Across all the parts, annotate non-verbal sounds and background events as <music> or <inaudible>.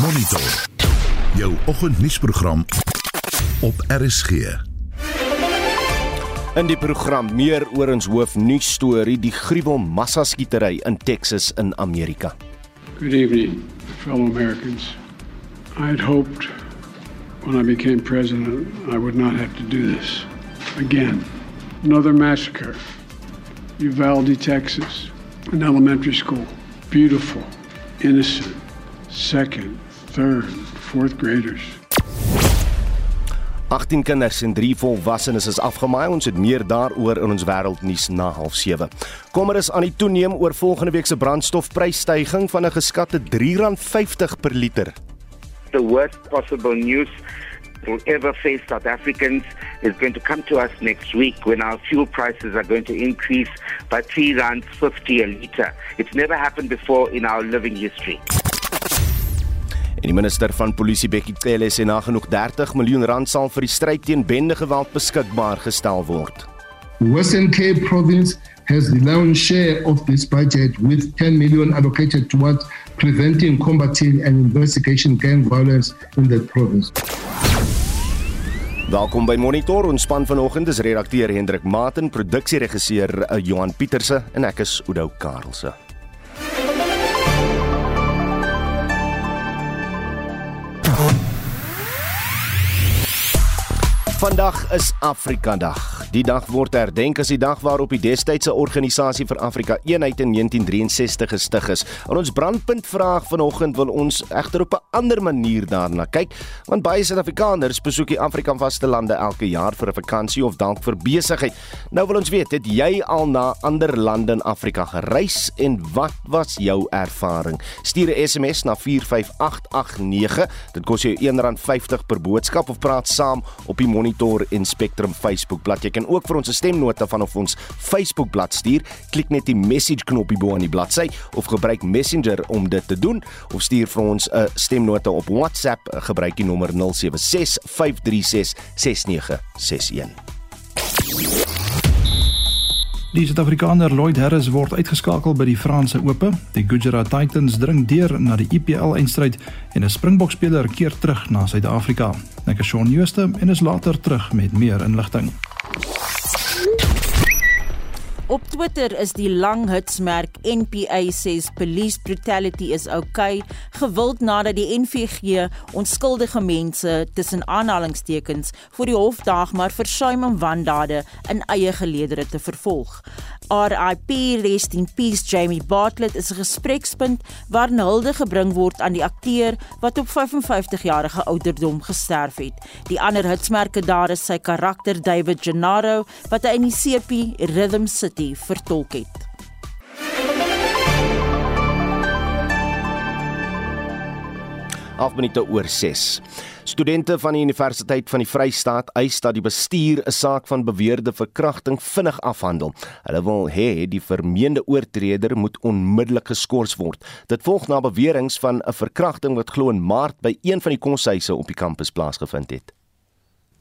Monitor. Jou oggendnuusprogram op RSG. In die program meer oor ons hoofnuus storie, die gruwel massaskietery in Texas in Amerika. Good evening, fellow Americans. I had hoped when I became president I would not have to do this again. Another massacre. Uvalde, Texas, an elementary school. Beautiful, innocent, second, third, fourth graders. 18 kinders en 3 volwassenes is afgemaai. Ons het meer daaroor in ons wêreldnuus na 07:30. Kommer is aan die toeneem oor volgende week se brandstofprysstygings van 'n geskatte R3.50 per liter. The worst possible news will ever face South Africans is going to come to us next week when our fuel prices are going to increase by 3 rand 50 a litre. It's never happened before in our living history. En die minister van Polisie Bekkie Cele sê nagenoeg 30 miljoen rand sal vir die stryd teen bendegeweld beskikbaar gestel word. Western Cape province has the lion's share of this budget with 10 million allocated towards preventing, combating and investigation gang violence in that province. Welkom by Monitor. Ons span vanoggend is redakteur Hendrik Maten, produksieregisseur uh, Johan Pieterse en ek is Oudou Karelse. Vandag is Afrika Dag. Die dag word herdenk as die dag waarop die destydse organisasie vir Afrika Eenheid in 1963 gestig is. En ons brandpunt vraag vanoggend wil ons egter op 'n ander manier daarna kyk, want baie Suid-Afrikaners besoek die Afrika vaste lande elke jaar vir 'n vakansie of dalk vir besigheid. Nou wil ons weet, het jy al na ander lande in Afrika gereis en wat was jou ervaring? Stuur 'n SMS na 45889. Dit kos jou R1.50 per boodskap of praat saam op die Monitor en Spectrum Facebook bladsy. Jy kan ook vir ons 'n stemnota van of ons Facebook bladsy stuur. Klik net die message knoppie bo aan die bladsy of gebruik Messenger om dit te doen of stuur vir ons 'n stemnota op WhatsApp. Gebruik die nommer 076 536 6961. Die Suid-Afrikaner Lloyd Harris word uitgeskakel by die Franse Ope. Die Gujarat Titans dring deur na die IPL-eindstryd en 'n Springbok-speler keer terug na Suid-Afrika. Ek is Shaun Jooste en is later terug met meer inligting. Op Twitter is die lang hitsmerk NPA says police brutality is okay gewild nadat die NVG onskuldige mense tussen aanhalingstekens voor die hof daag maar versuim om wandade in eie geleedere te vervolg. RIP rest in peace Jamie Bartlett is 'n gesprekspunt waarin hulde gebring word aan die akteur wat op 55 jarige ouderdom gesterf het. Die ander hitsmerke daar is sy karakter David Gennaro wat hy in die CP Rhythm City vertolk het. Half minute oor 6. Studente van die Universiteit van die Vrystaat eis dat die bestuur 'n saak van beweerde verkrachting vinnig afhandel. Hulle wil hê die vermeende oortreder moet onmiddellik geskort word. Dit volg na beweringe van 'n verkrachting wat glo in Maart by een van die koshuise op die kampus plaasgevind het.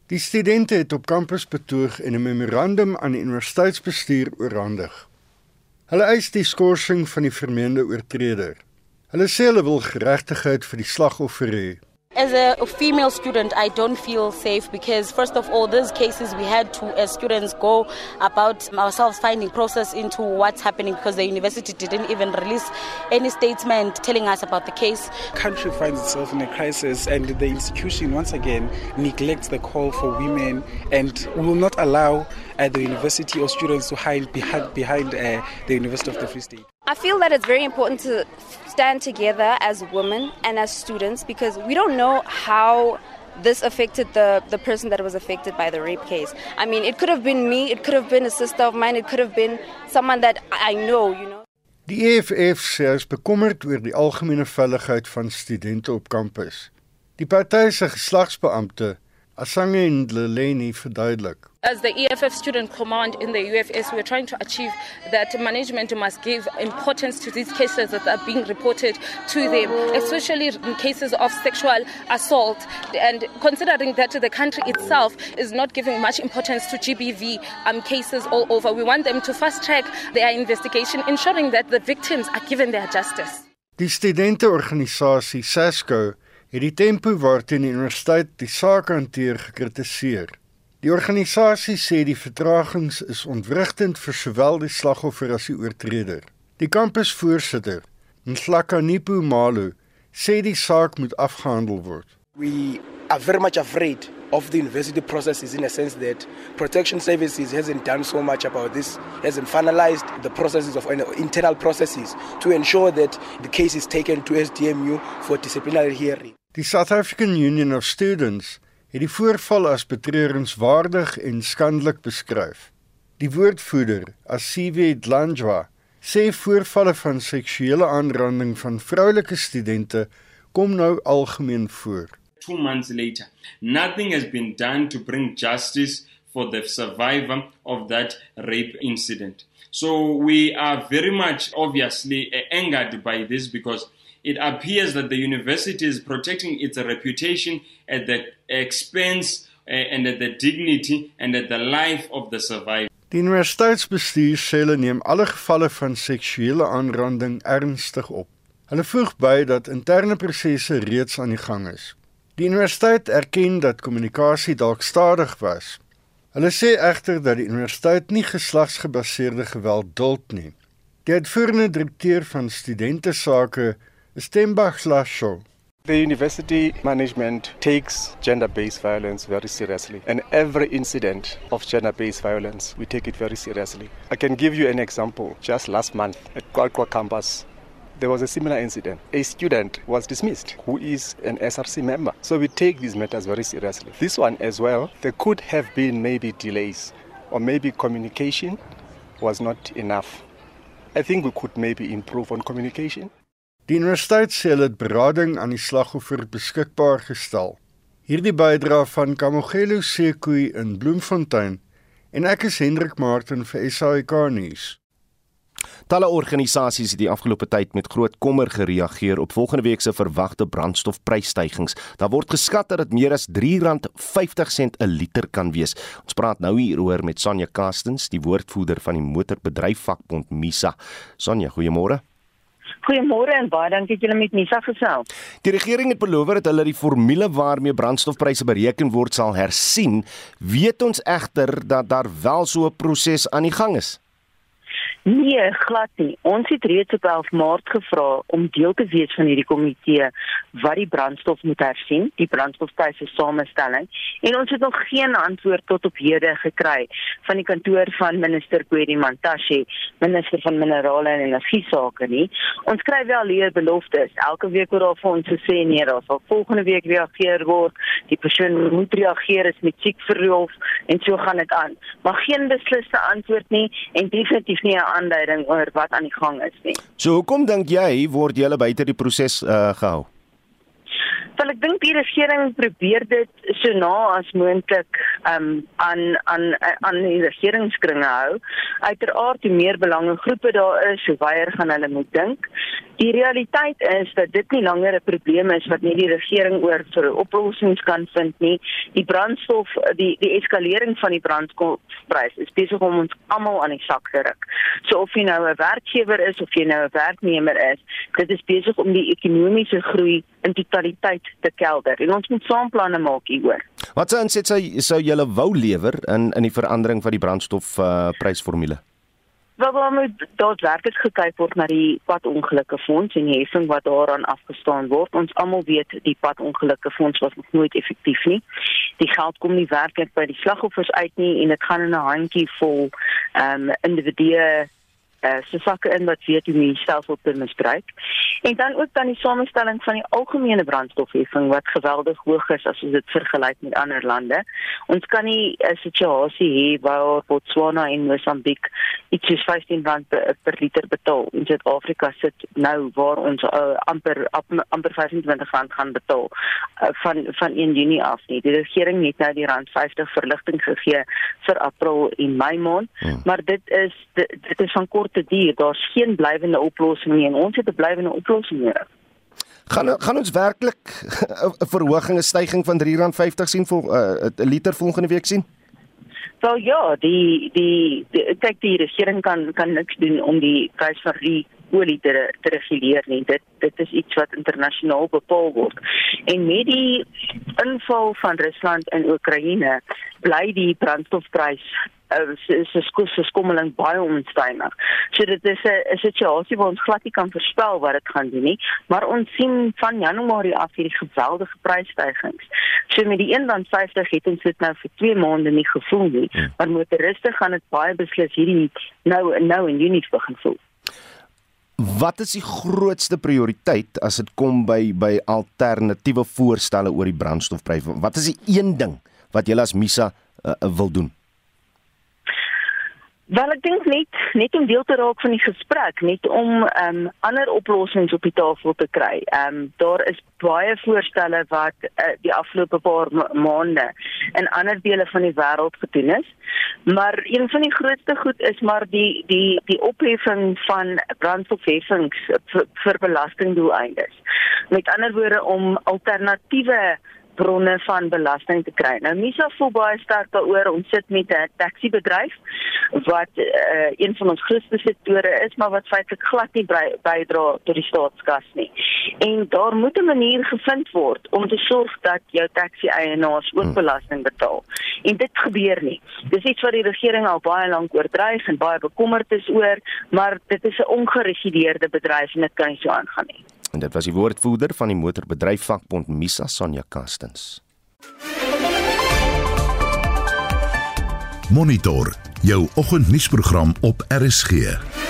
Die studente het op kampus betoog en 'n memorandum aan die universiteitsbestuur oorhandig. Hulle eis die skorsing van die vermeende oortreder. Hulle sê hulle wil geregtigheid vir die slagoffer hê. As a female student, I don't feel safe because, first of all, these cases we had to, as students, go about ourselves finding process into what's happening because the university didn't even release any statement telling us about the case. country finds itself in a crisis and the institution once again neglects the call for women and will not allow uh, the university or students to hide behind, behind uh, the University of the Free State. I feel that it's very important to stand together as women and as students because we don't know how this affected the, the person that was affected by the rape case. I mean, it could have been me, it could have been a sister of mine, it could have been someone that I know, you know. Die EFF sê is bekommerd oor die algemene veiligheid van studente op kampus. Die party se geslagsbeampte, Asange Ndleleni, verduidelik. As the EFF Student Command in the UFS, we're trying to achieve that management must give importance to these cases that are being reported to them, especially in cases of sexual assault. And considering that the country itself is not giving much importance to GBV um, cases all over, we want them to fast track their investigation, ensuring that the victims are given their justice. Die studenteorganisasie SASCO het die tempo waarteen die universiteit die saak hanteer gekritiseer. Die organisasie sê die vertragings is ontwrigtend vir sowel die slagoffer as die oortreder. Die kampusvoorsitter, Nhlakanipo Malu, sê die saak moet afgehandel word. We are very much afraid of the university processes in a sense that protection services hasn't done so much about this hasn't finalized the processes of internal processes to ensure that the case is taken to SDMU for disciplinary hearing Die South African Union of Students het die voorval as betreurenswaardig en skandelik beskryf. Die woordvoerder, Asiwe Dlanjwa, sê voorvalle van seksuele aanranding van vroulike studente kom nou algemeen voor. Two months later. Nothing has been done to bring justice for the survivor of that rape incident. So we are very much obviously angered by this because it appears that the university is protecting its reputation at the expense uh, and at the dignity and at the life of the survivor. Die universiteitsbestuur sê hulle neem alle gevalle van seksuele aanranding ernstig op. Hulle voeg by dat interne prosesse reeds aan die gang is. Die universiteit erken dat kommunikasie dalk stadig was. Hulle sê egter dat die universiteit nie geslagsgebaseerde geweld duld nie. Die uitvoerende direkteur van studente sake, Stembach Slasho, The university management takes gender based violence very seriously, and every incident of gender based violence, we take it very seriously. I can give you an example. Just last month at Kwakwa campus, there was a similar incident. A student was dismissed who is an SRC member. So we take these matters very seriously. This one as well, there could have been maybe delays or maybe communication was not enough. I think we could maybe improve on communication. Die universiteit sê hulle het berading aan die slagoffer beskikbaar gestel. Hierdie bydra van Kamogelo Sekui in Bloemfontein en ek is Hendrik Martin vir SAK nuus. Talle organisasies het die afgelope tyd met groot kommer gereageer op volgende week se verwagte brandstofprysstygings. Daar word geskat dat dit meer as R3.50 'n liter kan wees. Ons praat nou hieroor met Sonja Kastens, die woordvoerder van die motorbedryfvakbond MISA. Sonja, goeiemôre. Goeiemôre en baie dankie dat julle met Misa gesels. Die regering het beloof dat hulle die formule waarmee brandstofpryse bereken word sal hersien. Weet ons egter dat daar wel so 'n proses aan die gang is? Nee, glad nie. Ons het reeds op 11 Maart gevra om deel te wees van hierdie komitee wat die brandstof moet hersien, die brandstofpryse samestelling, en ons het nog geen antwoord tot op hede gekry van die kantoor van minister Kwedi Mantashe, minister van minerale en energie sake nie. Ons kry wel leer beloftes. Elke week word daar vir ons gesê nee, daar sal volgende week reageer word. Die persoon moet reageer is met siek verlof en so gaan dit aan. Maar geen besliste antwoord nie en definitief nie 'n aanduiding oor wat aan die gang is nie. So hoekom dink jy word julle buite die proses uh, gehou? Wel ek dink die regering probeer dit so na as moontlik um aan aan aan die regeringskringe hou. Uiteraard die meer belangegroepe daar is, hoe weier gaan hulle moet dink. Die realiteit is dat dit nie langer 'n probleem is wat net die regering oor vir oplossings kan vind nie. Die brandstof die die eskalering van die brandstofprys is besig om ons almal aan die sak te ruk. So of jy nou 'n werkgewer is of jy nou 'n werknemer is, dit is besig om die ekonomiese groei in totaliteit te kelder en ons moet saam planne maak hieroor. Wat sou insit sou julle wou lewer in in die verandering van die brandstof uh, prysformule? Wel, dan moet daadwerklik gekyk word na die padongelukke fonds en die heffing wat daaraan afgestaan word. Ons almal weet die padongelukke fonds was nog nooit effektief nie. Die geld kom nie werklik by die slagoffers uit nie en dit gaan in 'n handjie vol ehm um, individue uh, se sakke in wat weet hoe die stelsel te misbruik. En dan ook dan die samestelling van die algemene brandstofheffing wat geweldig hoog is as ons dit vergelyk met ander lande. Ons kan nie 'n situasie hê waar Botswana en Mosambiek iets soos 15 rand per, per liter betaal. In Suid-Afrika sit nou waar ons uh, amper amper 25 rand gaan betaal uh, van van 1 Junie af nie. Die regering het nou die rand 50 verligting gegee vir April en Mei maand, hmm. maar dit is dit, dit is van kort te duur. Daar's geen blywende oplossing nie en ons het 'n blywende oplossing nodig. Gaan gaan ons werklik <laughs> 'n verhoging, 'n stygings van R3.50 sien vir uh, 'n liter volgende week sien? Wel ja, die die, die kyk die regering kan kan niks doen om die prys van die olie te te reguleer nie. Dit dit is iets wat internasionaal bepaal word. En met die inval van Rusland in Oekraïne bly die brandstofprys is is kos se skommeling baie onstuimig. So dit is 'n situasie waar ons glad nie kan voorspel wat dit gaan doen nie, maar ons sien van Januarie af hierdie geweldige prysstygings. So met die 1.50 het ons dit nou vir 2 maande nie gevoel nie, maar motoriste gaan dit baie beslis hierdie nou nou in Junie begin voel. Wat is die grootste prioriteit as dit kom by by alternatiewe voorstelle oor die brandstofprys? Wat is die een ding wat julle as Misa uh, wil doen? Wel ek dink net net om deel te raak van die gesprek, net om ehm um, ander oplossings op die tafel te kry. Ehm um, daar is baie voorstelle wat uh, die afgelope paar ma maande in ander dele van die wêreld gedoen is. Maar een van die grootste goed is maar die die die opheffing van brandstofheffings vir, vir belastingdoeleindes. Met ander woorde om alternatiewe bronne van belasting te kry. Nou Misa voel baie sterk daaroor ons sit met 'n taxi bedryf wat uh, een van ons grootste sektore is, maar wat feitelik glad nie bydra tot die staatskas nie. En daar moet 'n manier gevind word om te sorg dat jou taxi eienaars ook hmm. belasting betaal. En dit gebeur nie. Dis iets wat die regering al baie lank oordryf en baie bekommerd is oor, maar dit is 'n ongereguleerde bedryf en dit kan nie so aangaan nie. En dit was die woordvoerder van die motorbedryf vakbond Misa Sonja Kastens. Monitor jou oggendnuusprogram op RSG.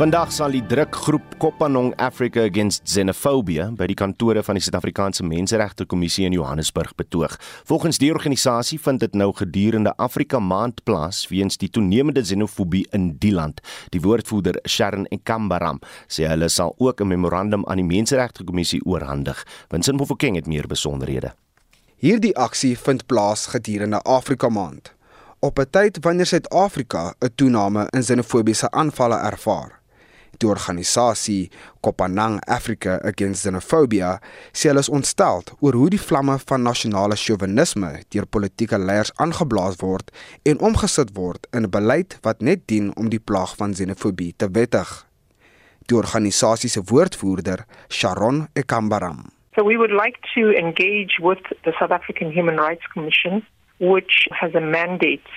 Vandag sal die drukgroep Kopanong Africa Against Xenophobia by die kantore van die Suid-Afrikaanse Menseregte Kommissie in Johannesburg betoog. Volgens die organisasie vind dit nou gedurende Afrika Maand plaas weens die toenemende xenofobie in die land. Die woordvoerder Sharon Ekambaram sê hulle sal ook 'n memorandum aan die Menseregte Kommissie oorhandig. Winsin Mofokeng het meer besonderhede. Hierdie aksie vind plaas gedurende Afrika Maand op 'n tyd wanneer Suid-Afrika 'n toename in xenofobiese aanvalle ervaar die organisasie Kopanang Africa Against Xenophobia sê hulle is ontstel oor hoe die vlamme van nasionale chauvinisme deur politieke leiers aangeblaas word en omgesit word in 'n beleid wat net dien om die plaag van xenofobie te wettig. Die organisasie se woordvoerder, Sharon Ekambaram. So we would like to engage with the South African Human Rights Commission which has a mandate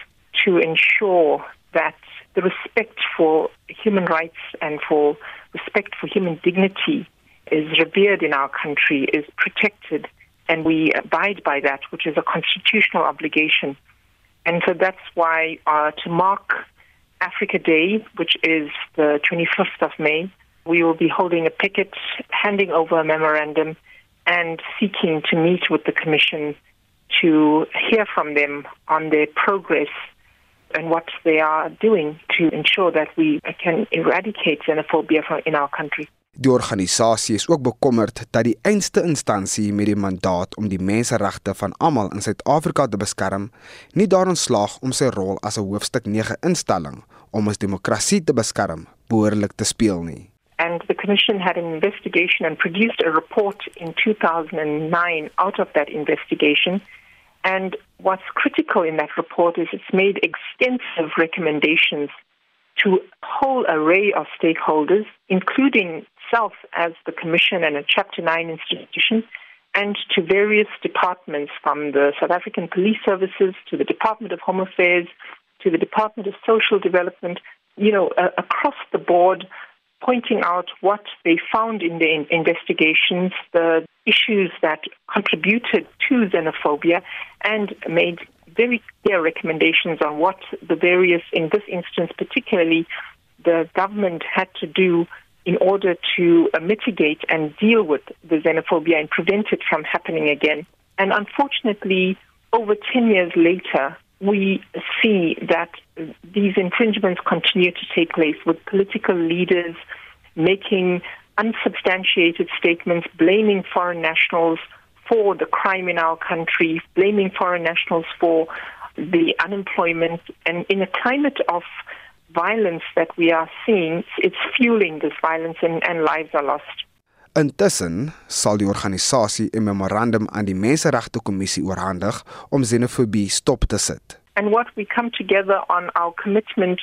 to ensure that the respect for human rights and for respect for human dignity is revered in our country, is protected, and we abide by that, which is a constitutional obligation. And so that's why uh, to mark Africa Day, which is the 25th of May, we will be holding a picket, handing over a memorandum, and seeking to meet with the Commission to hear from them on their progress and what they are doing to ensure that we can eradicate xenophobia from in our country. Die organisasie is ook bekommerd dat die einste instansie met die mandaat om die menseregte van almal in Suid-Afrika te beskerm, nie daarin slaag om sy rol as 'n hoofstuk 9 instelling om ons demokrasie te beskerm behoorlik te speel nie. And the commission had an investigation and produced a report in 2009 out of that investigation And what's critical in that report is it's made extensive recommendations to a whole array of stakeholders, including self as the Commission and a Chapter 9 institution, and to various departments from the South African Police Services to the Department of Home Affairs to the Department of Social Development, you know, uh, across the board, pointing out what they found in the investigations, the issues that contributed to xenophobia, and made very clear recommendations on what the various, in this instance particularly, the government had to do in order to uh, mitigate and deal with the xenophobia and prevent it from happening again. And unfortunately, over 10 years later, we see that these infringements continue to take place with political leaders making unsubstantiated statements blaming foreign nationals for the crime in our country, blaming foreign nationals for the unemployment. And in a climate of violence that we are seeing, it's fueling this violence and, and lives are lost. Intussen sal die organisasie 'n memorandum aan die Menseregte Kommissie oorhandig om xenofobie stop te sit. and what we come together on our commitment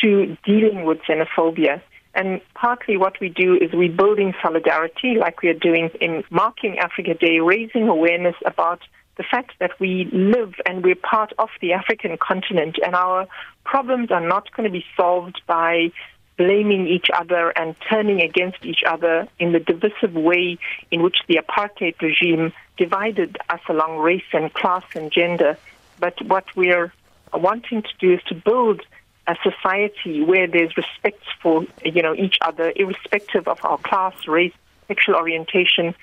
to dealing with xenophobia. And partly what we do is we building solidarity, like we are doing in marking Africa Day, raising awareness about the fact that we live and we're part of the African continent, and our problems are not going to be solved by blaming each other and turning against each other in the divisive way in which the apartheid regime divided us along race and class and gender. But what we're wanting to do is to build a society where there's respect for you know each other, irrespective of our class, race, sexual orientation,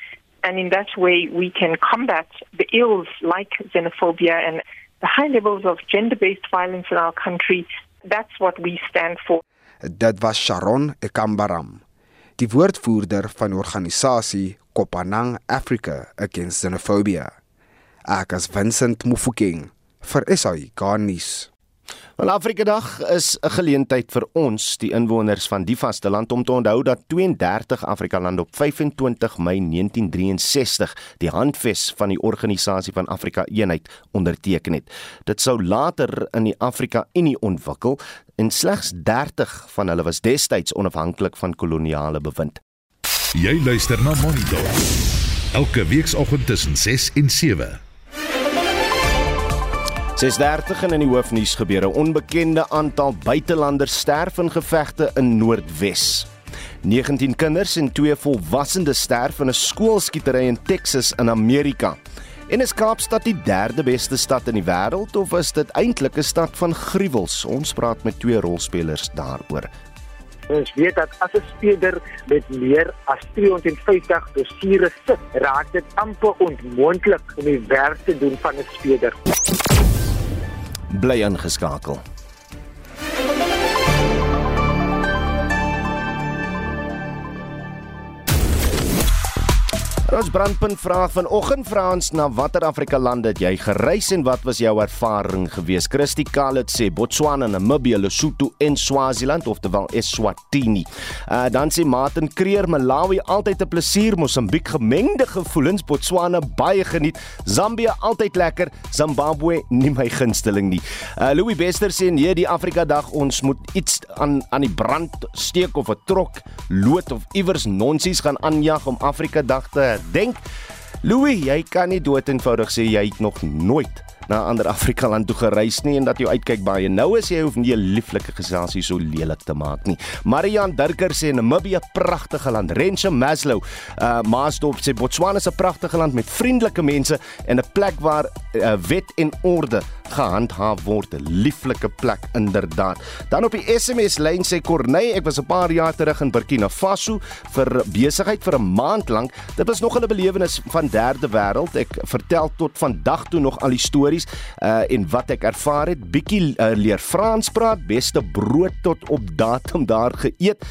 and in that way we can combat the ills like xenophobia and the high levels of gender-based violence in our country. That's what we stand for. Dit was Sharon Ekambaram, die woordvoerder van organisasie Kopanang Africa Against Xenophobia. Ek as Vincent Mufokeng vir SAI Garnis. Wel Afrika Dag is 'n geleentheid vir ons, die inwoners van die vasteland om te onthou dat 32 Afrika lande op 25 Mei 1963 die handves van die Organisasie van Afrika Eenheid onderteken het. Dit sou later in die Afrika Unie ontwikkel en slegs 30 van hulle was destyds onafhanklik van koloniale bewind. Jy luister na Monitor. Elke weekoggend tussen 6 en 7. 6:30 in die hoofnuus gebeure onbekende aantal buitelanders sterf in gevegte in Noordwes. 19 kinders en 2 volwassenes sterf in 'n skoolskietery in Texas in Amerika. En is Kaapstad die derde beste stad in die wêreld of is dit eintlik 'n stad van gruwels? Ons praat met twee rolspelers daaroor. Ons weet dat as 'n speler met meer as 250 dossiere sit, raak dit amper onmoontlik om die werk te doen van 'n speler bly ingeskakel. Ons brandpunt vraag vanoggend vra ons na watter Afrika lande het jy gereis en wat was jou ervaring gewees? Christy Khaled sê Botswana, Namibië, Lesotho en Swaziland oftewel Eswatini. Uh dan sê Martin Creer Malawi altyd 'n plesier, Mosambiek gemengde gevoelens, Botswana baie geniet, Zambië altyd lekker, Zimbabwe nie my gunsteling nie. Uh Louis Bester sê nee, die Afrika Dag ons moet iets aan aan die brand steek of 'n trok, lood of iewers nonsies gaan aanjag om Afrika Dag te dink. Louis, jy kan nie dood eenvoudig sê jy het nog nooit na 'n ander Afrika land toe gereis nie en dat jy uitkyk baie. Nou as jy hoef nie 'n lieflike geselsie so lelik te maak nie. Marian Durker sê Namibië pragtige land. Rensha Maslow, uh Maasdorp sê Botswana is 'n pragtige land met vriendelike mense en 'n plek waar uh, wet en orde gehandhaaf word. 'n Lieflike plek inderdaad. Dan op die SMS lyn sê Corneille, ek was 'n paar jaar terug in Burkina Faso vir besigheid vir 'n maand lank. Dit was nog 'n belewenis van derde wêreld. Ek vertel tot vandag toe nog al die stories stories uh en wat ek ervaar het, bietjie uh, leer Frans praat, beste brood tot op datum daar geëet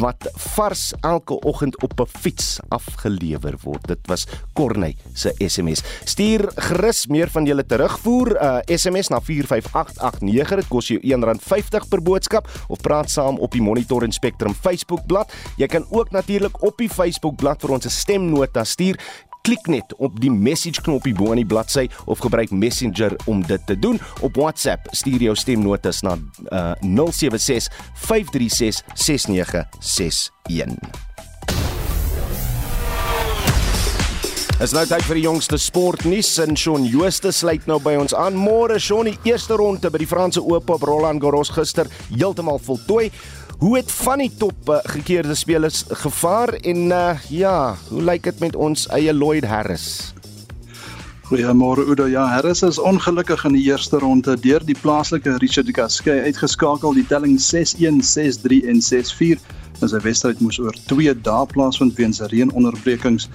wat vars elke oggend op 'n fiets afgelewer word. Dit was Corney se SMS. Stuur gerus meer van julle terugvoer uh SMS na 45889. Dit kos jou R1.50 per boodskap of praat saam op die Monitor en Spectrum Facebook bladsy. Jy kan ook natuurlik op die Facebook bladsy vir ons 'n stemnota stuur klik net op die message knoppie bo aan die bladsy of gebruik Messenger om dit te doen. Op WhatsApp stuur jou stemnotas na uh, 076 536 6961. Es nou tyd vir die jongste sportnuus en Shaun Jooste sluit nou by ons aan. Môre Shaun, die eerste ronde by die Franse Ope op Roland Garros gister heeltemal voltooi. Hoe het van die top uh, gekeerde spelers gevaar en uh, ja, hoe lyk dit met ons eie Lloyd Harris? Goeiemôre Udo. Ja, Harris is ongelukkig in die eerste ronde deur die plaaslike Richard Gasquet uitgeskakel. Die telling 6-1, 6-3 en 6-4. En sy wedstryd moes oor 2 dae plaasvind weens reënonderbrekings.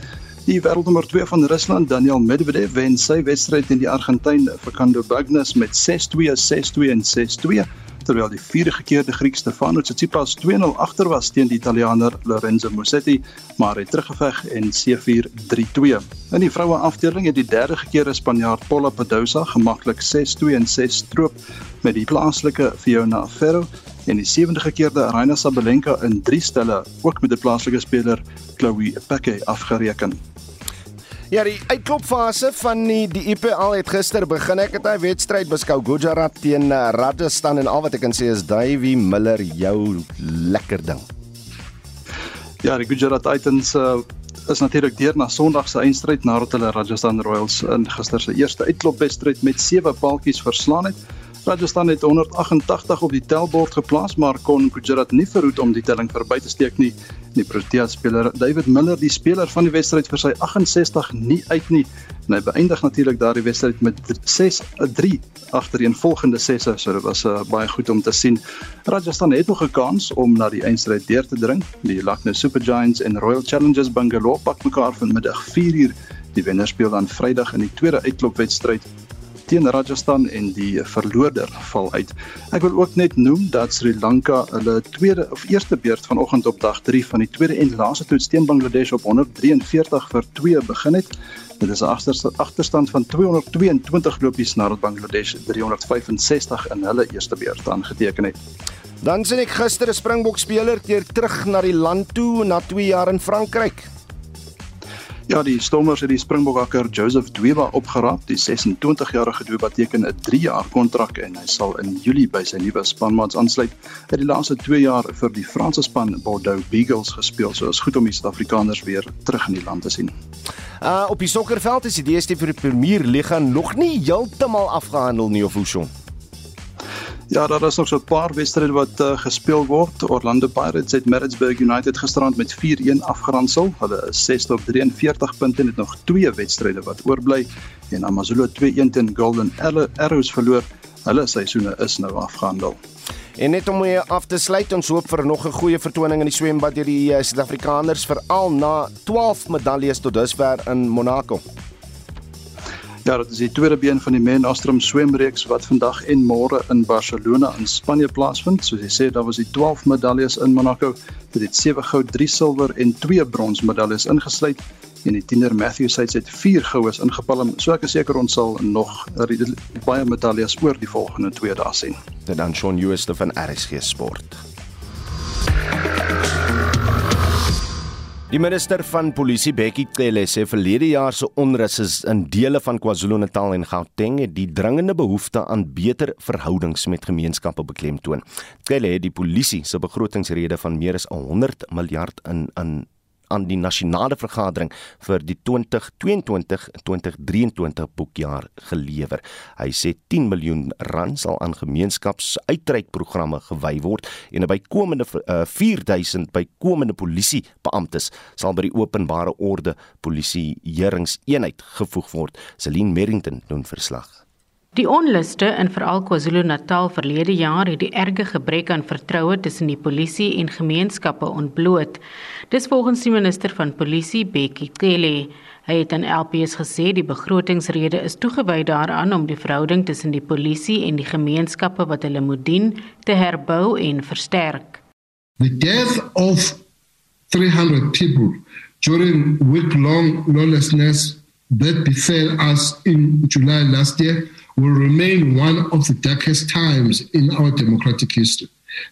Die wêreldnommer 2 van Rusland, Daniel Medvedev, wen sy wedstryd teen die Argentyn Fernando Bagnis met 6-2, 6-2 en 6-2 terwyl die vierde gekeerde Griek Stefanos Tsitsipas 2-0 agter was teen die Italianer Lorenzo Musetti, maar hy teruggeveg en C4 3-2. In die vroue afdeling het die derde gekeerde Spanjaard Paula Badosa gemaklik 6-2 en 6 stroop met die plaaslike Fiona Ferro en die sewende gekeerde Aryna Sabalenka in 3 stelle ook met die plaaslike speler Chloe Peke afgereken. Ja, die uitklopfase van die die IPL het gister begin. Ek het 'n wedstryd beskou Gujarat teen eh, Rajasthan en al wat ek kan sê is Davy Miller jou lekker ding. Ja, die Gujarat Titans uh, is natuurlik deur na Sondag se eindstryd nadat hulle Rajasthan Royals in gister se eerste uitklopwedstryd met 7 paaltjies verslaan het. Rajasthan het 188 op die tellbord geplaas, maar kon Gujarat nie verhoed om die telling verby te steek nie. Die Protea speler David Miller, die speler van die wedstryd vir sy 68 nie uit nie. En hy beëindig natuurlik daardie wedstryd met 6-3 agtereen volgende sesse, so dit was uh, baie goed om te sien. Rajasthan het nog 'n kans om na die eindstryd deur te dring. Die Lucknow Super Giants en Royal Challengers Bangalore pak mekaar vanmiddag 4uur. Die wenner speel dan Vrydag in die tweede uitklopwedstryd teen Rajasthan en die verloorder val uit. Ek wil ook net noem dat Sri Lanka hulle tweede of eerste beurt vanoggend op dag 3 van die tweede en laaste toets teen Bangladesh op 143 vir 2 begin het. Dit is 'n agterstand van 222 lopies nadat Bangladesh 365 in hulle eerste beurt aangeteken het. Dan sien ek gister 'n Springbok speler keer terug na die land toe na 2 jaar in Frankryk. Ja, die Stormers het die Springbokakker Joseph Dweba opgeraap. Die 26-jarige Dweba teken 'n 3-jaar kontrak en hy sal in Julie by sy nuwe spanmaats aansluit. Hy het die laaste 2 jaar vir die Franse span Bordeaux Beagles gespeel, so is goed om die Suid-Afrikaners weer terug in die land te sien. Uh op die sokkerveld is die DStv vir die Premier Liga nog nie heeltemal afgehandel nie of hoe so. Ja, daar is nog so 'n paar wedstryde wat uh, gespeel word. Orlando Pirates het Maritzburg United gisterand met 4-1 afgeronsel. Hulle is 6 op 43 punte en het nog twee wedstryde wat oorbly. En AmaZulu 2-1 teen Golden Arrows verloor. Hulle seisoene is nou afgehandel. En net om weer af te sluit, ons hoop vir nog 'n goeie vertoning in die swembad deur die uh, Suid-Afrikaners veral na 12 medaljes tot dusver in Monaco. Ja, dit is die tweede been van die Men Astrum swemreeks wat vandag en môre in Barcelona in Spanje plaasvind. Soos jy sê, daar was die 12 medaljes in Monaco. Dit het 7 goud, 3 silwer en 2 brons medaljes ingesluit. En die tiener Matthew Seitz het 4 goues ingepalm. So ek is seker ons sal nog baie medaljes oor die volgende 2 dae sien. Dit dan Shaun Jooste van RSG Sport. Die minister van Polisie Bekkie Cele sê verlede jaar se onrus is in dele van KwaZulu-Natal en Gauteng het die dringende behoefte aan beter verhoudings met gemeenskappe beklemtoon. Cele het die polisie se begrotingsrede van meer as 100 miljard in in aan die nasionale vergadering vir die 2022-2023 boekjaar gelewer. Hy sê 10 miljoen rand sal aan gemeenskapsuitreikprogramme gewy word en 'n bykomende uh, 4000 bykomende polisiebeamptes sal by die openbare orde polisie heeringseenheid gevoeg word. Celine Merrington doen verslag. Die onluste in veral KwaZulu-Natal verlede jaar het die erge gebrek aan vertroue tussen die polisie en gemeenskappe ontbloot. Dis volgens die minister van polisie, Bekkie Cele. Hy het aan LPS gesê die begrotingsrede is toegewy daaraan om die verhouding tussen die polisie en die gemeenskappe wat hulle moet dien te herbou en versterk. The death of 300 people during week-long lawlessness that befell us in July last year will remain one of the darkest times in our democratic history.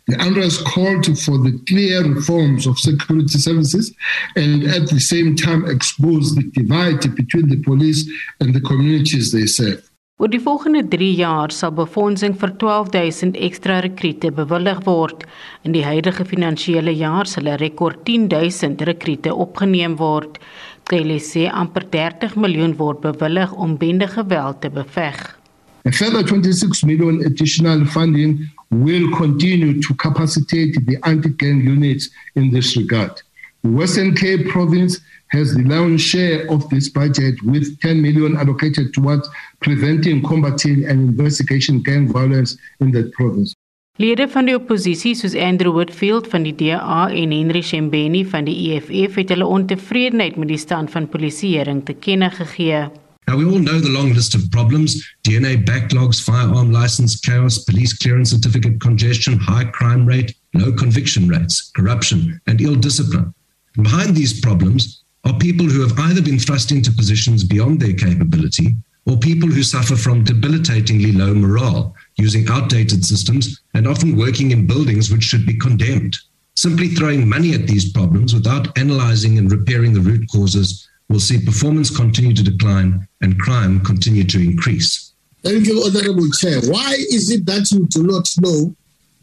The UNRWA's called for the clear reforms of security services and at the same time expose the divide between the police and the communities they serve. Oor die volgende 3 jaar sal befondsing vir 12000 ekstra rekrute bewillig word. In die huidige finansiële jaar sal 'n rekord 10000 rekrute opgeneem word. Kelly sê amper 30 miljoen word bewillig om bende geweld te beveg. A further 26 million additional funding will continue to capacitate the anti-gang units in this regard. The Western Cape province has the lion's share of this budget with 10 million allocated towards preventing, combating and investigating gang violence in that province. Lede van die oppositie soos Andrew Whitfield van die DA en Henry Shembeni van die EFF het hulle ontevredenheid met die stand van polisieering te kenne gegee. Now, we all know the long list of problems DNA backlogs, firearm license chaos, police clearance certificate congestion, high crime rate, low conviction rates, corruption, and ill discipline. Behind these problems are people who have either been thrust into positions beyond their capability or people who suffer from debilitatingly low morale, using outdated systems and often working in buildings which should be condemned. Simply throwing money at these problems without analyzing and repairing the root causes we'll see performance continue to decline and crime continue to increase. Thank you, Honorable Chair. Why is it that you do not know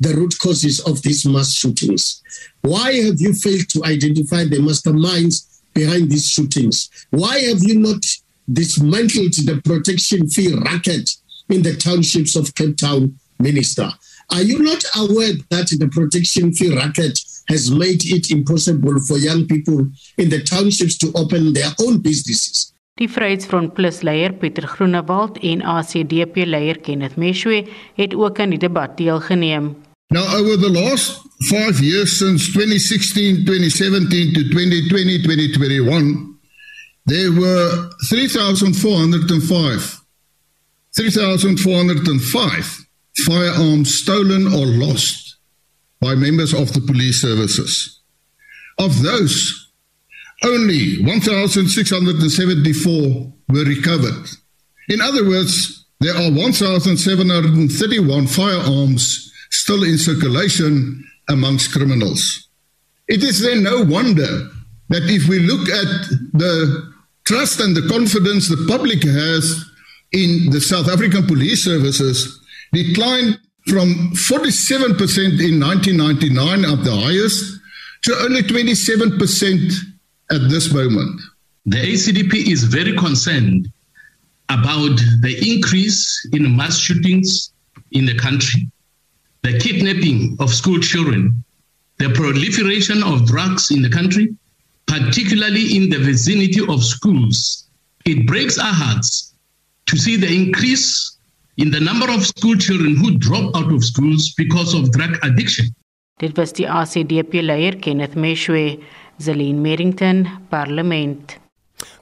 the root causes of these mass shootings? Why have you failed to identify the masterminds behind these shootings? Why have you not dismantled the protection fee racket in the townships of Cape Town, Minister? Are you not aware that the protection fee racket has made it impossible for young people in the townships to open their own businesses? Die Vryheidsfront Plus leier Pieter Groenewald en ACDP leier Kenneth Meshwe het ook aan die debat deelgeneem. Now over the last 5 years since 2016, 2017 to 2020, 2021 there were 3405 3405 firearms stolen or lost by members of the police services. Of those, only 1,674 were recovered. In other words, there are 1,731 firearms still in circulation amongst criminals. It is then no wonder that if we look at the trust and the confidence the public has in the South African police services, declined from 47% in 1999 at the highest to only 27% at this moment. The ACDP is very concerned about the increase in mass shootings in the country, the kidnapping of school children, the proliferation of drugs in the country, particularly in the vicinity of schools. It breaks our hearts to see the increase in the number of school children who drop out of schools because of drug addiction. Dit was die ACDP leier Kenneth Meshwe, Zelin Merrington, Parlement.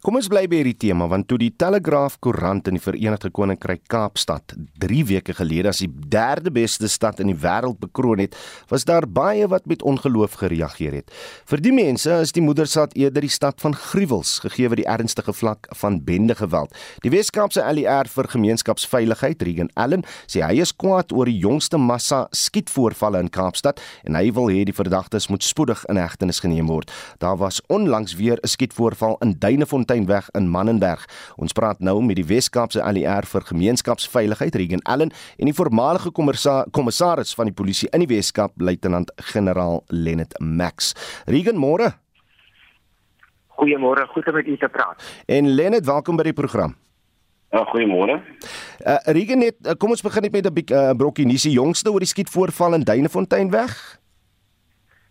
Kom ons bly by hierdie tema want toe die Telegraaf koerant in die Verenigde Koninkryk Kaapstad 3 weke gelede as die derde beste stad in die wêreld bekroon het, was daar baie wat met ongeloof gereageer het. Vir die mense is die moederstad eerder die stad van gruwels gegee word die ernstige vlak van bendegeweld. Die Weskaapse ALR vir gemeenskapsveiligheid, Regan Allen, sê hy is kwaad oor die jongste massa skietvoorvalle in Kaapstad en hy wil hê die verdagtes moet spoedig in hegtenis geneem word. Daar was onlangs weer 'n skietvoorval in Duinefontein Wynsteinweg in Mannenberg. Ons praat nou met die Wes-Kaapse ALR vir gemeenskapsveiligheid, Regan Allen, en die voormalige kommissaris van die polisie in die Wes-Kaap, luitenant-generaal Lennet Max. Regan, môre. Goeiemôre, goed om met u te praat. En Lennet, welkom by die program. Ja, goeiemôre. Uh Regan net, uh, kom ons begin net met 'n uh, brokkie nuus. Die jongste oor die skietvoorval in Duinefonteinweg.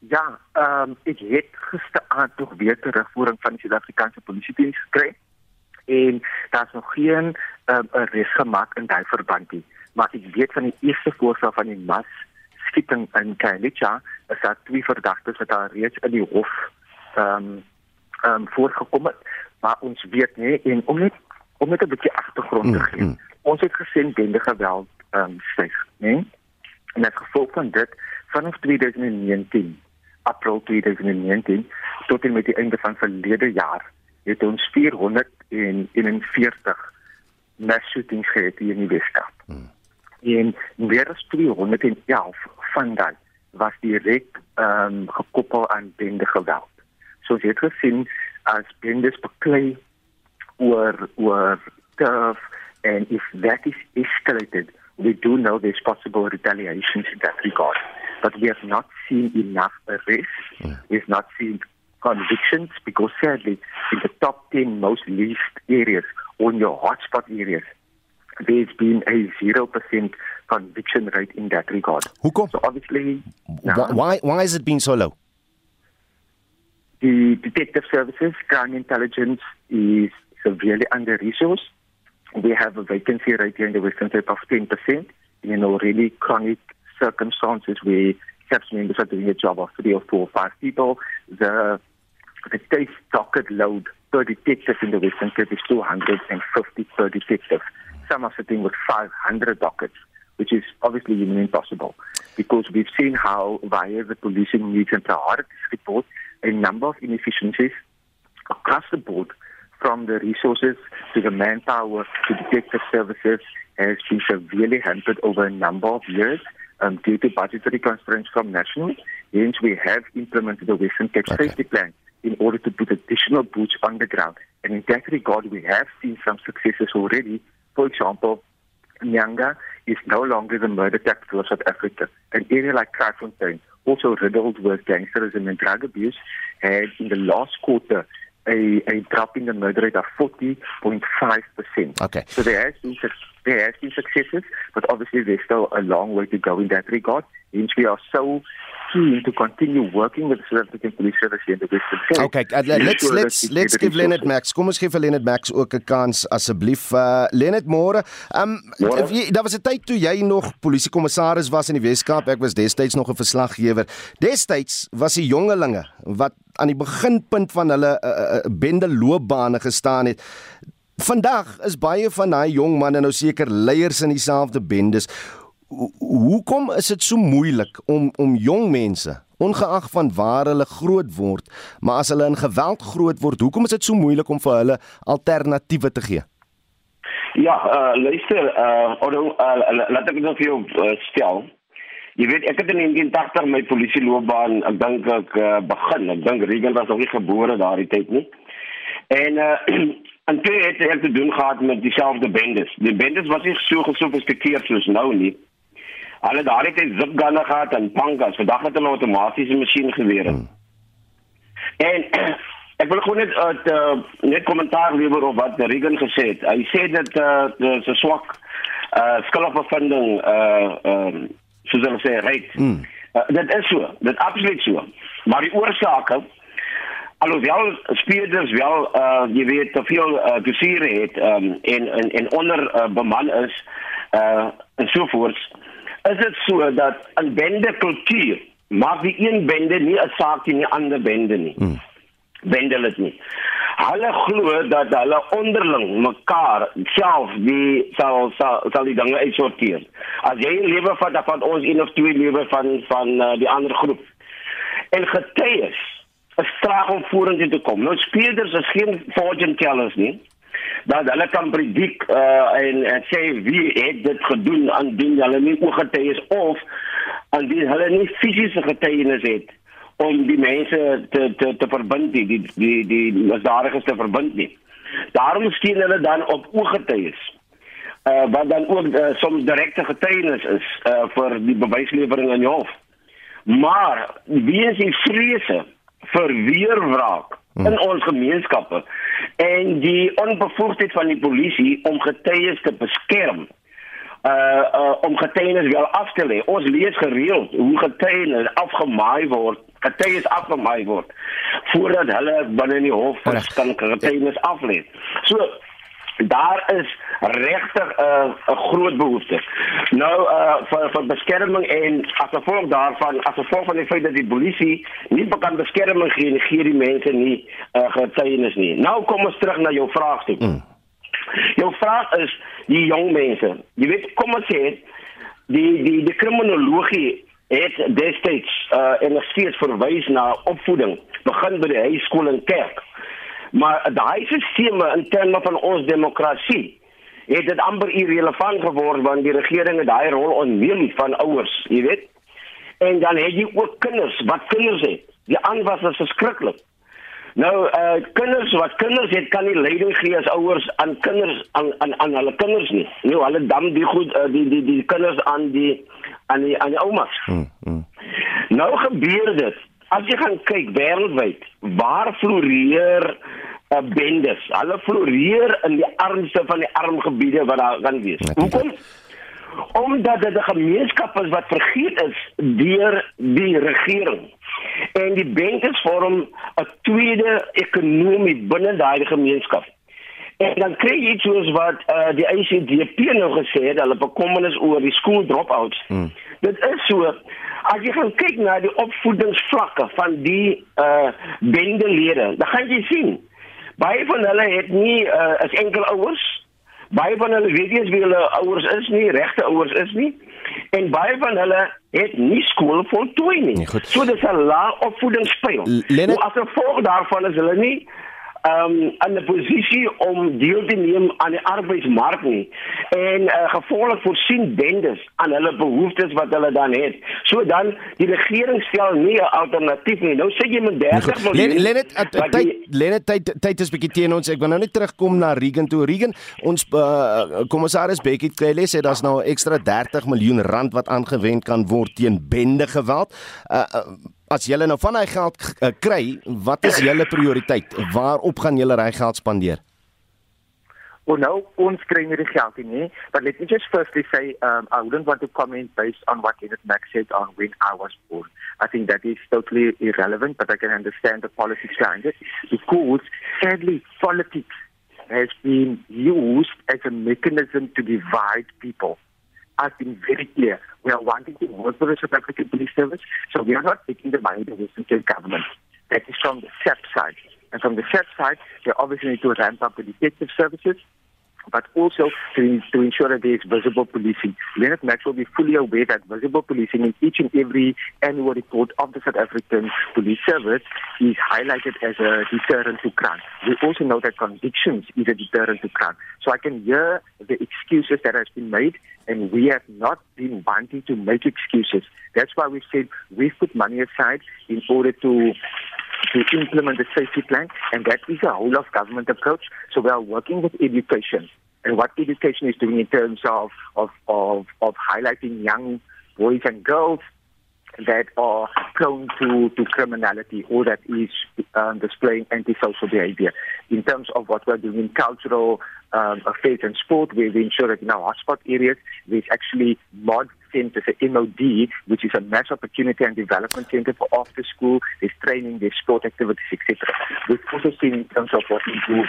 Ja, ehm um, ek het gisteraand tog weer terugvoering van die Suid-Afrikaanse polisie diens gekry en daar's nog geen ehm um, res gemaak in daai verband nie. Maar ek weet van die eerste voorval van die mas skieting in Kailicha, is daar twee verdagtes wat daar reeds in die hof ehm um, ehm um, voorgekom het. Maar ons weet nie en om net om net 'n bietjie agtergrond te gee. Mm, mm. Ons het gesien bende geweld ehm um, styg, né? En as gevolg van dit vanaf 2019 April 2019 tot en met die einde van verlede jaar het ons 441 mass shootings gehad hier in die Weskaap. Hmm. En meer as 211 van daai was direk ehm um, gekoppel aan bende geweld. So jy het gesien as bendes beklei oor oor turf and if that is escalated we do know there's possible retaliations in that regard but we have not seen enough arrests. Yeah. We've not seen convictions because sadly, in the top 10 most least areas, on your hotspot areas, there's been a 0% conviction rate in that regard. Hoekom? So obviously... Now, why, why has it been so low? The detective services, crime intelligence is severely under-resourced. We have a vacancy rate here in the Western Cape of 10%. You know, really chronic circumstances where SAPS members are doing a job of three or four or five people. The the case docket load per detective in the Western Cape is 250 per detective. Some are sitting with 500 dockets, which is obviously even impossible because we've seen how via the policing needs and priorities report a number of inefficiencies across the board from the resources to the manpower to detective services has been severely hampered over a number of years um, due to budgetary constraints from national. Hence, we have implemented the Western Cape okay. Safety Plan in order to put additional boots on the ground. And in that regard, we have seen some successes already. For example, Nyanga is no longer the murder capital of South Africa. An area like Kraaifontein, also riddled with gangsterism and drug abuse, had in the last quarter a, a drop in the murder rate of 40.5%. Okay. So there has been there has been successes, but obviously there's still a long way to go in that regard. Hence we are so keen to continue working with the South African Police Service here in the Western Cape. Okay, uh, let's Ensure let's let's give Leonard. Max. Kom ons gee vir Leonard Max ook 'n kans asseblief. Uh Leonard môre. Um jy- daar was 'n tyd toe jy nog polisiekommissaris was in die Wes-Kaap. Ek was destyds nog 'n verslaggewer. Destyds was die jongelinge wat aan die beginpunt van hulle uh, uh, bende loopbane gestaan het. Vandag is baie van daai jong manne nou seker leiers in dieselfde bendes. Ho- Hoekom is dit so moeilik om om jong mense, ongeag van waar hulle groot word, maar as hulle in geweld groot word, hoekom is dit so moeilik om vir hulle alternatiewe te gee? Ja, uh, luister, uh, Otto, uh, laat ek dit nou vir jou uh, stel. Jy weet, ek het in 1980 my polisieloopbaan, ek dink ek uh, begin. Ek dink Reagan was nog nie gebore daardie tyd nie. En uh, <clears throat> en toe het ek te doen gehad met dieselfde bendes. Die bendes was nie so gesofistikeerd soos nou nie. Hulle het daardie tyd zipgunne gehad en pangas. Vandag het hulle outomatiese masjiengewere. Hmm. En <clears throat> ek wil gewoon net uh, net kommentaar lewer op wat Reagan gesê het. Hy sê dat uh, dis 'n swak uh skuldigbevinding uh um soos hulle sê reg. Hmm. Uh, dit is so, dit absoluut so. Maar die oorsake alhoewel speerders wel uh jy weet te veel uh, dossiere het um, en en en onder uh, beman is uh en sovoorts is dit so dat 'n bende kultuur maak die een bende nie 'n saak teen die ander bende nie. Hmm. Bende dit nie. Hulle glo dat hulle onderling mekaar self die sal sal, sal die dinge uitsorteer. As jy 'n lewe vat, dan vat ons een of twee lewe van van uh, die ander groep. En getuies is traag om vorentoe te kom. Nou speerders is geen fortune tellers nie. Dat hulle kan predik uh, en, en sê wie het dit gedoen indien hulle nie ooggetuies of indien hulle nie fisiese getuienis het om die mense te te te verbind nie, die die die misdadiges te verbind nie. Daarom steun hulle dan op ooggetuies. Uh, wat dan ook uh, soms direkte getuienis is uh, vir die bewyslewering in die hof. Maar wie is die vrese vir weerwraak in ons gemeenskappe en die onbevoegdheid van die polisie om getuies te beskerm uh, uh om getuienis wel af te lê. Ons lees gereeld hoe getuienis afgemaai word, getuies afgemaai word voordat hulle binne in die hof kan getuienis af lê. So daar is regtig 'n uh, 'n groot behoefte. Nou uh vir vir beskerming en as gevolg daarvan, as gevolg van die feit dat die polisie nie kan beskerming gee nie, gee die mense nie uh, getuienis nie. Nou kom ons terug na jou vraag toe. Mm. Jou vraag is die jong mense. Jy weet, kom ons sê die die die kriminologie het destyds uh en nog steeds verwys na opvoeding, begin by die hoërskool en kerk. Maar daai sisteme in terme van ons demokrasie het dit amper irrelevant geword want die regering het daai rol onneem van ouers, jy weet. En dan het jy ook kinders wat kinders het. Die aanwas is verskriklik. Nou uh kinders wat kinders het kan nie leiding gee as ouers aan kinders aan aan aan hulle kinders nie. Nou hulle dam die goed uh, die die die kinders aan die aan die aan die oumas. Hmm, hmm. Nou gebeur dit. As jy gaan kyk wêreldwyd, waar floreer uh, bendes? Hulle floreer in die armste van die arm gebiede wat daar kan wees. Hoekom? Omdat dit 'n gemeenskap is wat vergeet is deur die regering. En die bendes vorm 'n tweede ekonomie binne daai gemeenskap. En dan kry jy iets soos wat uh, die ICDP nou gesê het, hulle bekommernis oor die school dropouts. Hmm. Dit is so as jy gaan kyk na die opvoedingsvlakke van die uh bendelede, dan gaan jy sien baie van hulle het nie uh, as enkel ouers baie van hulle weet nie eens wie hulle ouers is nie, regte ouers is nie. En baie van hulle het nie skool voltooi nie. Nee, so dis 'n lae opvoedingspyl. Nou as gevolg daarvan is hulle nie um, in 'n posisie om deel te neem aan die arbeidsmark nie en uh, gevolglik voorsien bendes aan hulle behoeftes wat hulle dan het. So dan die regering stel nie 'n alternatief nie. Nou sê jy met 30 miljoen. Lenet tyd Lenet tyd tyd is bietjie teen ons. Ek wil nou net terugkom na Regan toe. Regan, ons uh, kommissaris Bekkie Cele sê daar's nou ekstra 30 miljoen rand wat aangewend kan word teen bende geweld. Uh, uh, as julle nou van hy geld uh, kry, wat is julle prioriteit? Waarop gaan julle hy geld spandeer? Well, no, ons kry nie die geld nie, but let me just firstly say um, I wouldn't want to comment based on what Kenneth Max said on when I was born. I think that is totally irrelevant, but I can understand the politics behind it because sadly politics has been used as a mechanism to divide people. I've been very clear. We are wanting to work for the South African Police Service, so we are not taking the money to the government. That is from the SAP side. And from the SAP side, they obviously need to ramp up the detective services but also to, to ensure that there is visible policing. Leonard Max will be fully aware that visible policing in each and every annual report of the South African Police Service is highlighted as a deterrent to crime. We also know that convictions is a deterrent to crime. So I can hear the excuses that has been made, and we have not been wanting to make excuses. That's why we said we've put money aside in order to to implement the safety plan, and that is a whole of government approach. So we are working with education, and what education is doing in terms of of of, of highlighting young boys and girls that are prone to, to criminality or that is um, displaying antisocial behavior. In terms of what we're doing in cultural um, affairs and sport, we ensure that in our hotspot areas, there's actually mod centers, a MOD, which is a mass opportunity and development center for after school, there's training, there's sport activities, etc. We've also seen in terms of what we do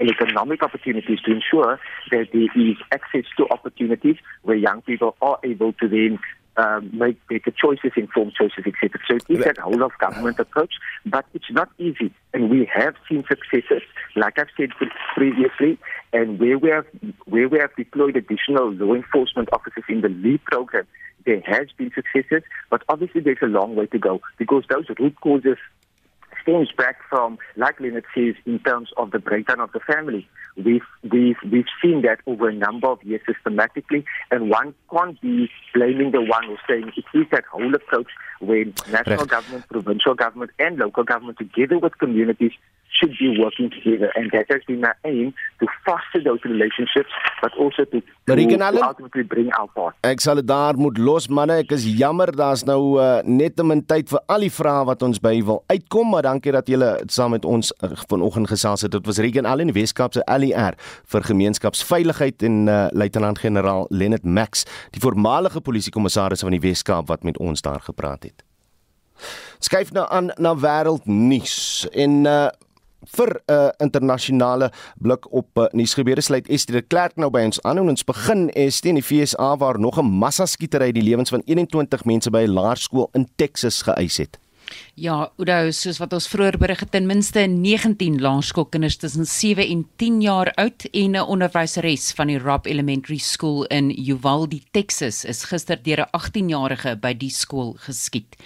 economic opportunities to ensure that there is access to opportunities where young people are able to then um, make better choices, informed choices, etc. So it is that whole of government approach, but it's not easy. And we have seen successes, like I've said previously, and where we have where we have deployed additional law enforcement officers in the LEAD program, there has been successes, but obviously there's a long way to go because those root causes stems back from, like Leonard says, in terms of the breakdown of the family. We've, we've, we've seen that over a number of years systematically, and one can't be blaming the one or saying it is that whole approach when national government, provincial government, and local government, together with communities, should be working together. And that has been my aim to foster those relationships, but also to, to, to ultimately bring our part. Ek sal dit daar moet los manne. Ek is jammer daar's nou uh, net te min tyd vir al die vrae wat ons by wil uitkom, maar dankie dat julle saam met ons uh, vanoggend gesels het. Dit was Regan Allen, Weskaap se LER vir gemeenskapsveiligheid en uh, luitenant-generaal Lenet Max, die voormalige polisiekommissaris van die Weskaap wat met ons daar gepraat het. Skyf nou aan na wêreldnuus en uh, vir 'n uh, internasionale blik op uh, nuusgebeure sluit Estie de Klerk nou by ons aan en ons begin Estie in die FSA waar nog 'n massaskietery die lewens van 21 mense by 'n laerskool in Texas geëis het. Ja, Oudo, soos wat ons vroeër berig het, ten minste 19 laerskoolkinders tussen 7 en 10 jaar oud en 'n onderwyseres van die Robb Elementary School in Uvalde, Texas, is gister deur 'n 18-jarige by die skool geskiet.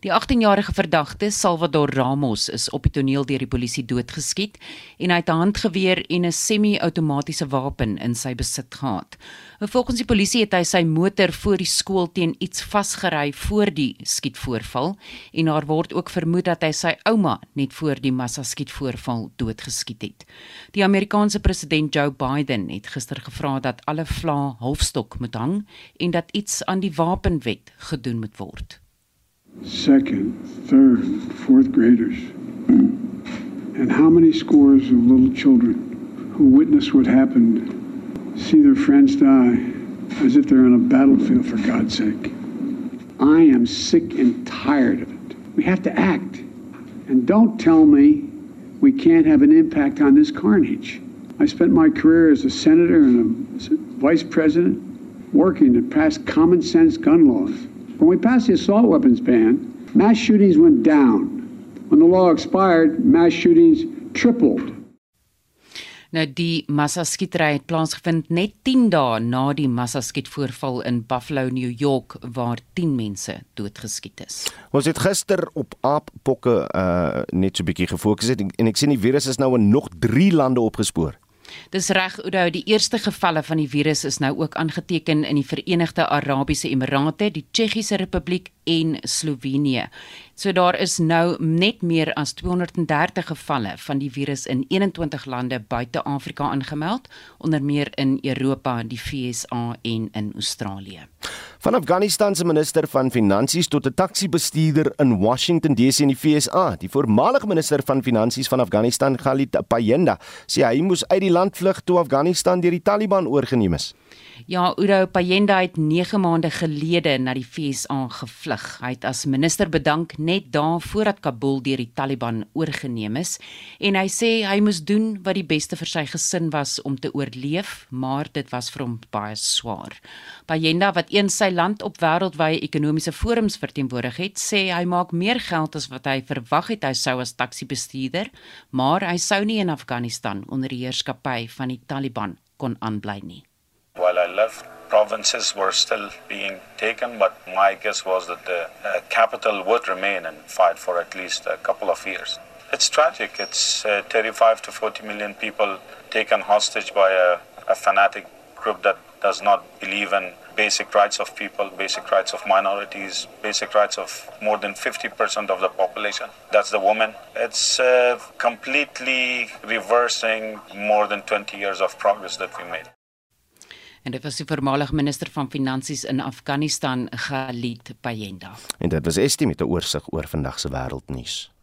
Die 18-jarige verdagte, Salvador Ramos, is op die toneel deur die polisie doodgeskiet en hy het 'n handgeweer en 'n semi-outomatiese wapen in sy besit gehad. Volgens die polisie het hy sy motor voor die skool teen iets vasgery voor die skietvoorval en daar word ook vermoed dat hy sy ouma net voor die massaskietvoorval doodgeskiet het. Die Amerikaanse president Joe Biden het gister gevra dat alle vla halfstok moet hang en dat iets aan die wapenwet gedoen moet word. Second, third, fourth graders. And how many scores of little children who witness what happened see their friends die as if they're on a battlefield for God's sake. I am sick and tired of it. We have to act. And don't tell me we can't have an impact on this carnage. I spent my career as a senator and a vice president working to pass common sense gun laws. When we passed the assault weapons ban, mass shootings went down. When the law expired, mass shootings tripled. Nou die massaskietery het plaasgevind net 10 dae na die massaskietvoorval in Buffalo, New York waar 10 mense doodgeskiet is. Ons het gister op aappokke uh net so 'n bietjie gefokus het en ek sien die virus is nou in nog 3 lande opgespoor. Dis reg Oudo, die eerste gevalle van die virus is nou ook aangeteken in die Verenigde Arabiese Emirate, die Tsjechiese Republiek en Slovenië. So daar is nou net meer as 230 gevalle van die virus in 21 lande buite Afrika aangemeld, onder meer in Europa, die VSA en in Australië. Van Afghanistan se minister van finansies tot 'n taksi-bestuurder in Washington DC in die VSA, die voormalige minister van finansies van Afghanistan, Khalid Payenda, sê hy moes uit die land vlug toe Afghanistan deur die Taliban oorgeneem is. Ja, Udo Payenda het 9 maande gelede na die VSA gevlug. Hy het as minister bedank net daar voordat Kabul deur die Taliban oorgeneem is en hy sê hy moes doen wat die beste vir sy gesin was om te oorleef, maar dit was vir hom baie swaar. Payenda wat een sy land op wêreldwye ekonomiese forums verteenwoordig het, sê hy maak meer geld as wat hy verwag het hy sou as taksi-bestuurder, maar hy sou nie in Afghanistan onder die heerskappy van die Taliban kon aanbly nie. While I left, provinces were still being taken, but my guess was that the uh, capital would remain and fight for at least a couple of years. It's tragic. It's uh, 35 to 40 million people taken hostage by a, a fanatic group that does not believe in basic rights of people, basic rights of minorities, basic rights of more than 50% of the population. That's the woman. It's uh, completely reversing more than 20 years of progress that we made. En dit was die voormalige minister van finansies in Afghanistan Khalid Payenda. En dit was Estie met 'n oorsig oor vandag se wêreldnuus.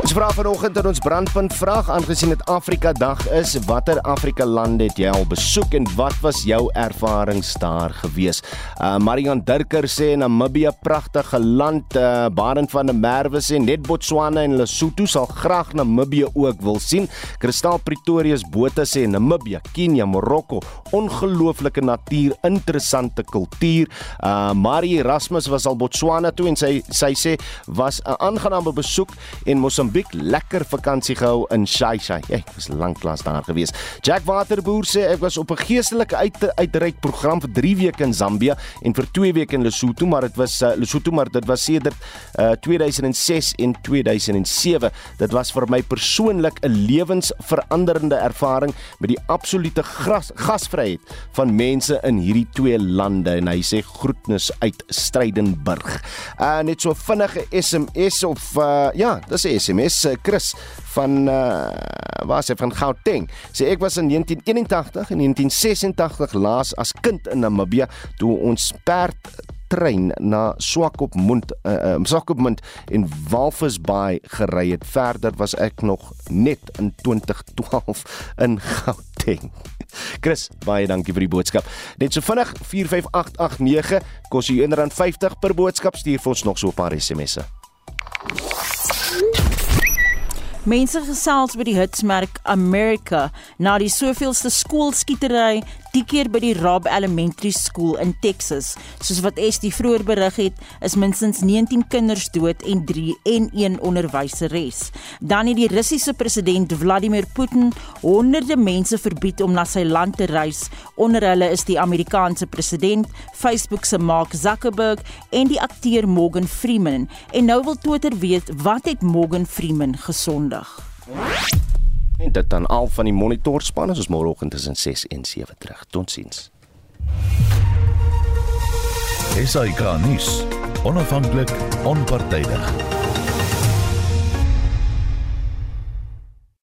Ons vra vanoggend in ons brandpunt vraag aangesien dit Afrika Dag is, watter Afrika lande het jy al besoek en wat was jou ervarings daar gewees? Uh Marian Durker sê Namibië pragtige land, uh Barend van der Merwe sê net Botswana en Lesotho sal graag Namibië ook wil sien. Kristal Pretorius Botha sê Namibië, Kenia, Marokko, ongelooflike natuur, interessante kultuur. Uh Marie Erasmus was al Botswana toe en sy sy sê was 'n aangename besoek en mos Mosambiek lekker vakansie gehou in Shaisha. Ek was lanklaas daar gewees. Jack Waterboer sê ek was op 'n geestelike uit uitreik program vir 3 weke in Zambia en vir 2 weke in Lesotho, maar dit was uh, Lesotho maar dit was sedert uh, 2006 en 2007. Dit was vir my persoonlik 'n lewensveranderende ervaring met die absolute gras, gasvryheid van mense in hierdie twee lande en hy sê groetnis uit Strydenburg. Uh net so vinnige SMS of uh, ja, dis 'n SMS eh, Chris van uh waar sy van Gauteng. Sê ek was in 1981 en 1986 laas as kind in Namibia toe ons perd trein na Swakopmund uh, uh Swakopmund in Walvis Bay gery het. Verder was ek nog net in 2012 in Gauteng. <laughs> Chris, baie dankie vir die boodskap. Net so vinnig 45889 kos jy R1.50 per boodskap. Stuur vir ons nog so 'n paar SMS'e. Mense gesels by die hitsmerk America na die soveelste skoolskietery die keer by die Robb Elementary School in Texas. Soos wat Estie vroeër berig het, is minstens 19 kinders dood en 3 en 1 onderwyseres. Dan het die Russiese president Vladimir Putin honderde mense verbied om na sy land te reis. Onder hulle is die Amerikaanse president, Facebook se Mark Zuckerberg en die akteur Morgan Freeman. En nou wil Twitter weet wat het Morgan Freeman gesondig. En dit dan al van die monitor span ons môreoggend tussen 6 en 7 terug. Totsiens. SAK nuus. Onafhanklik, onpartydig.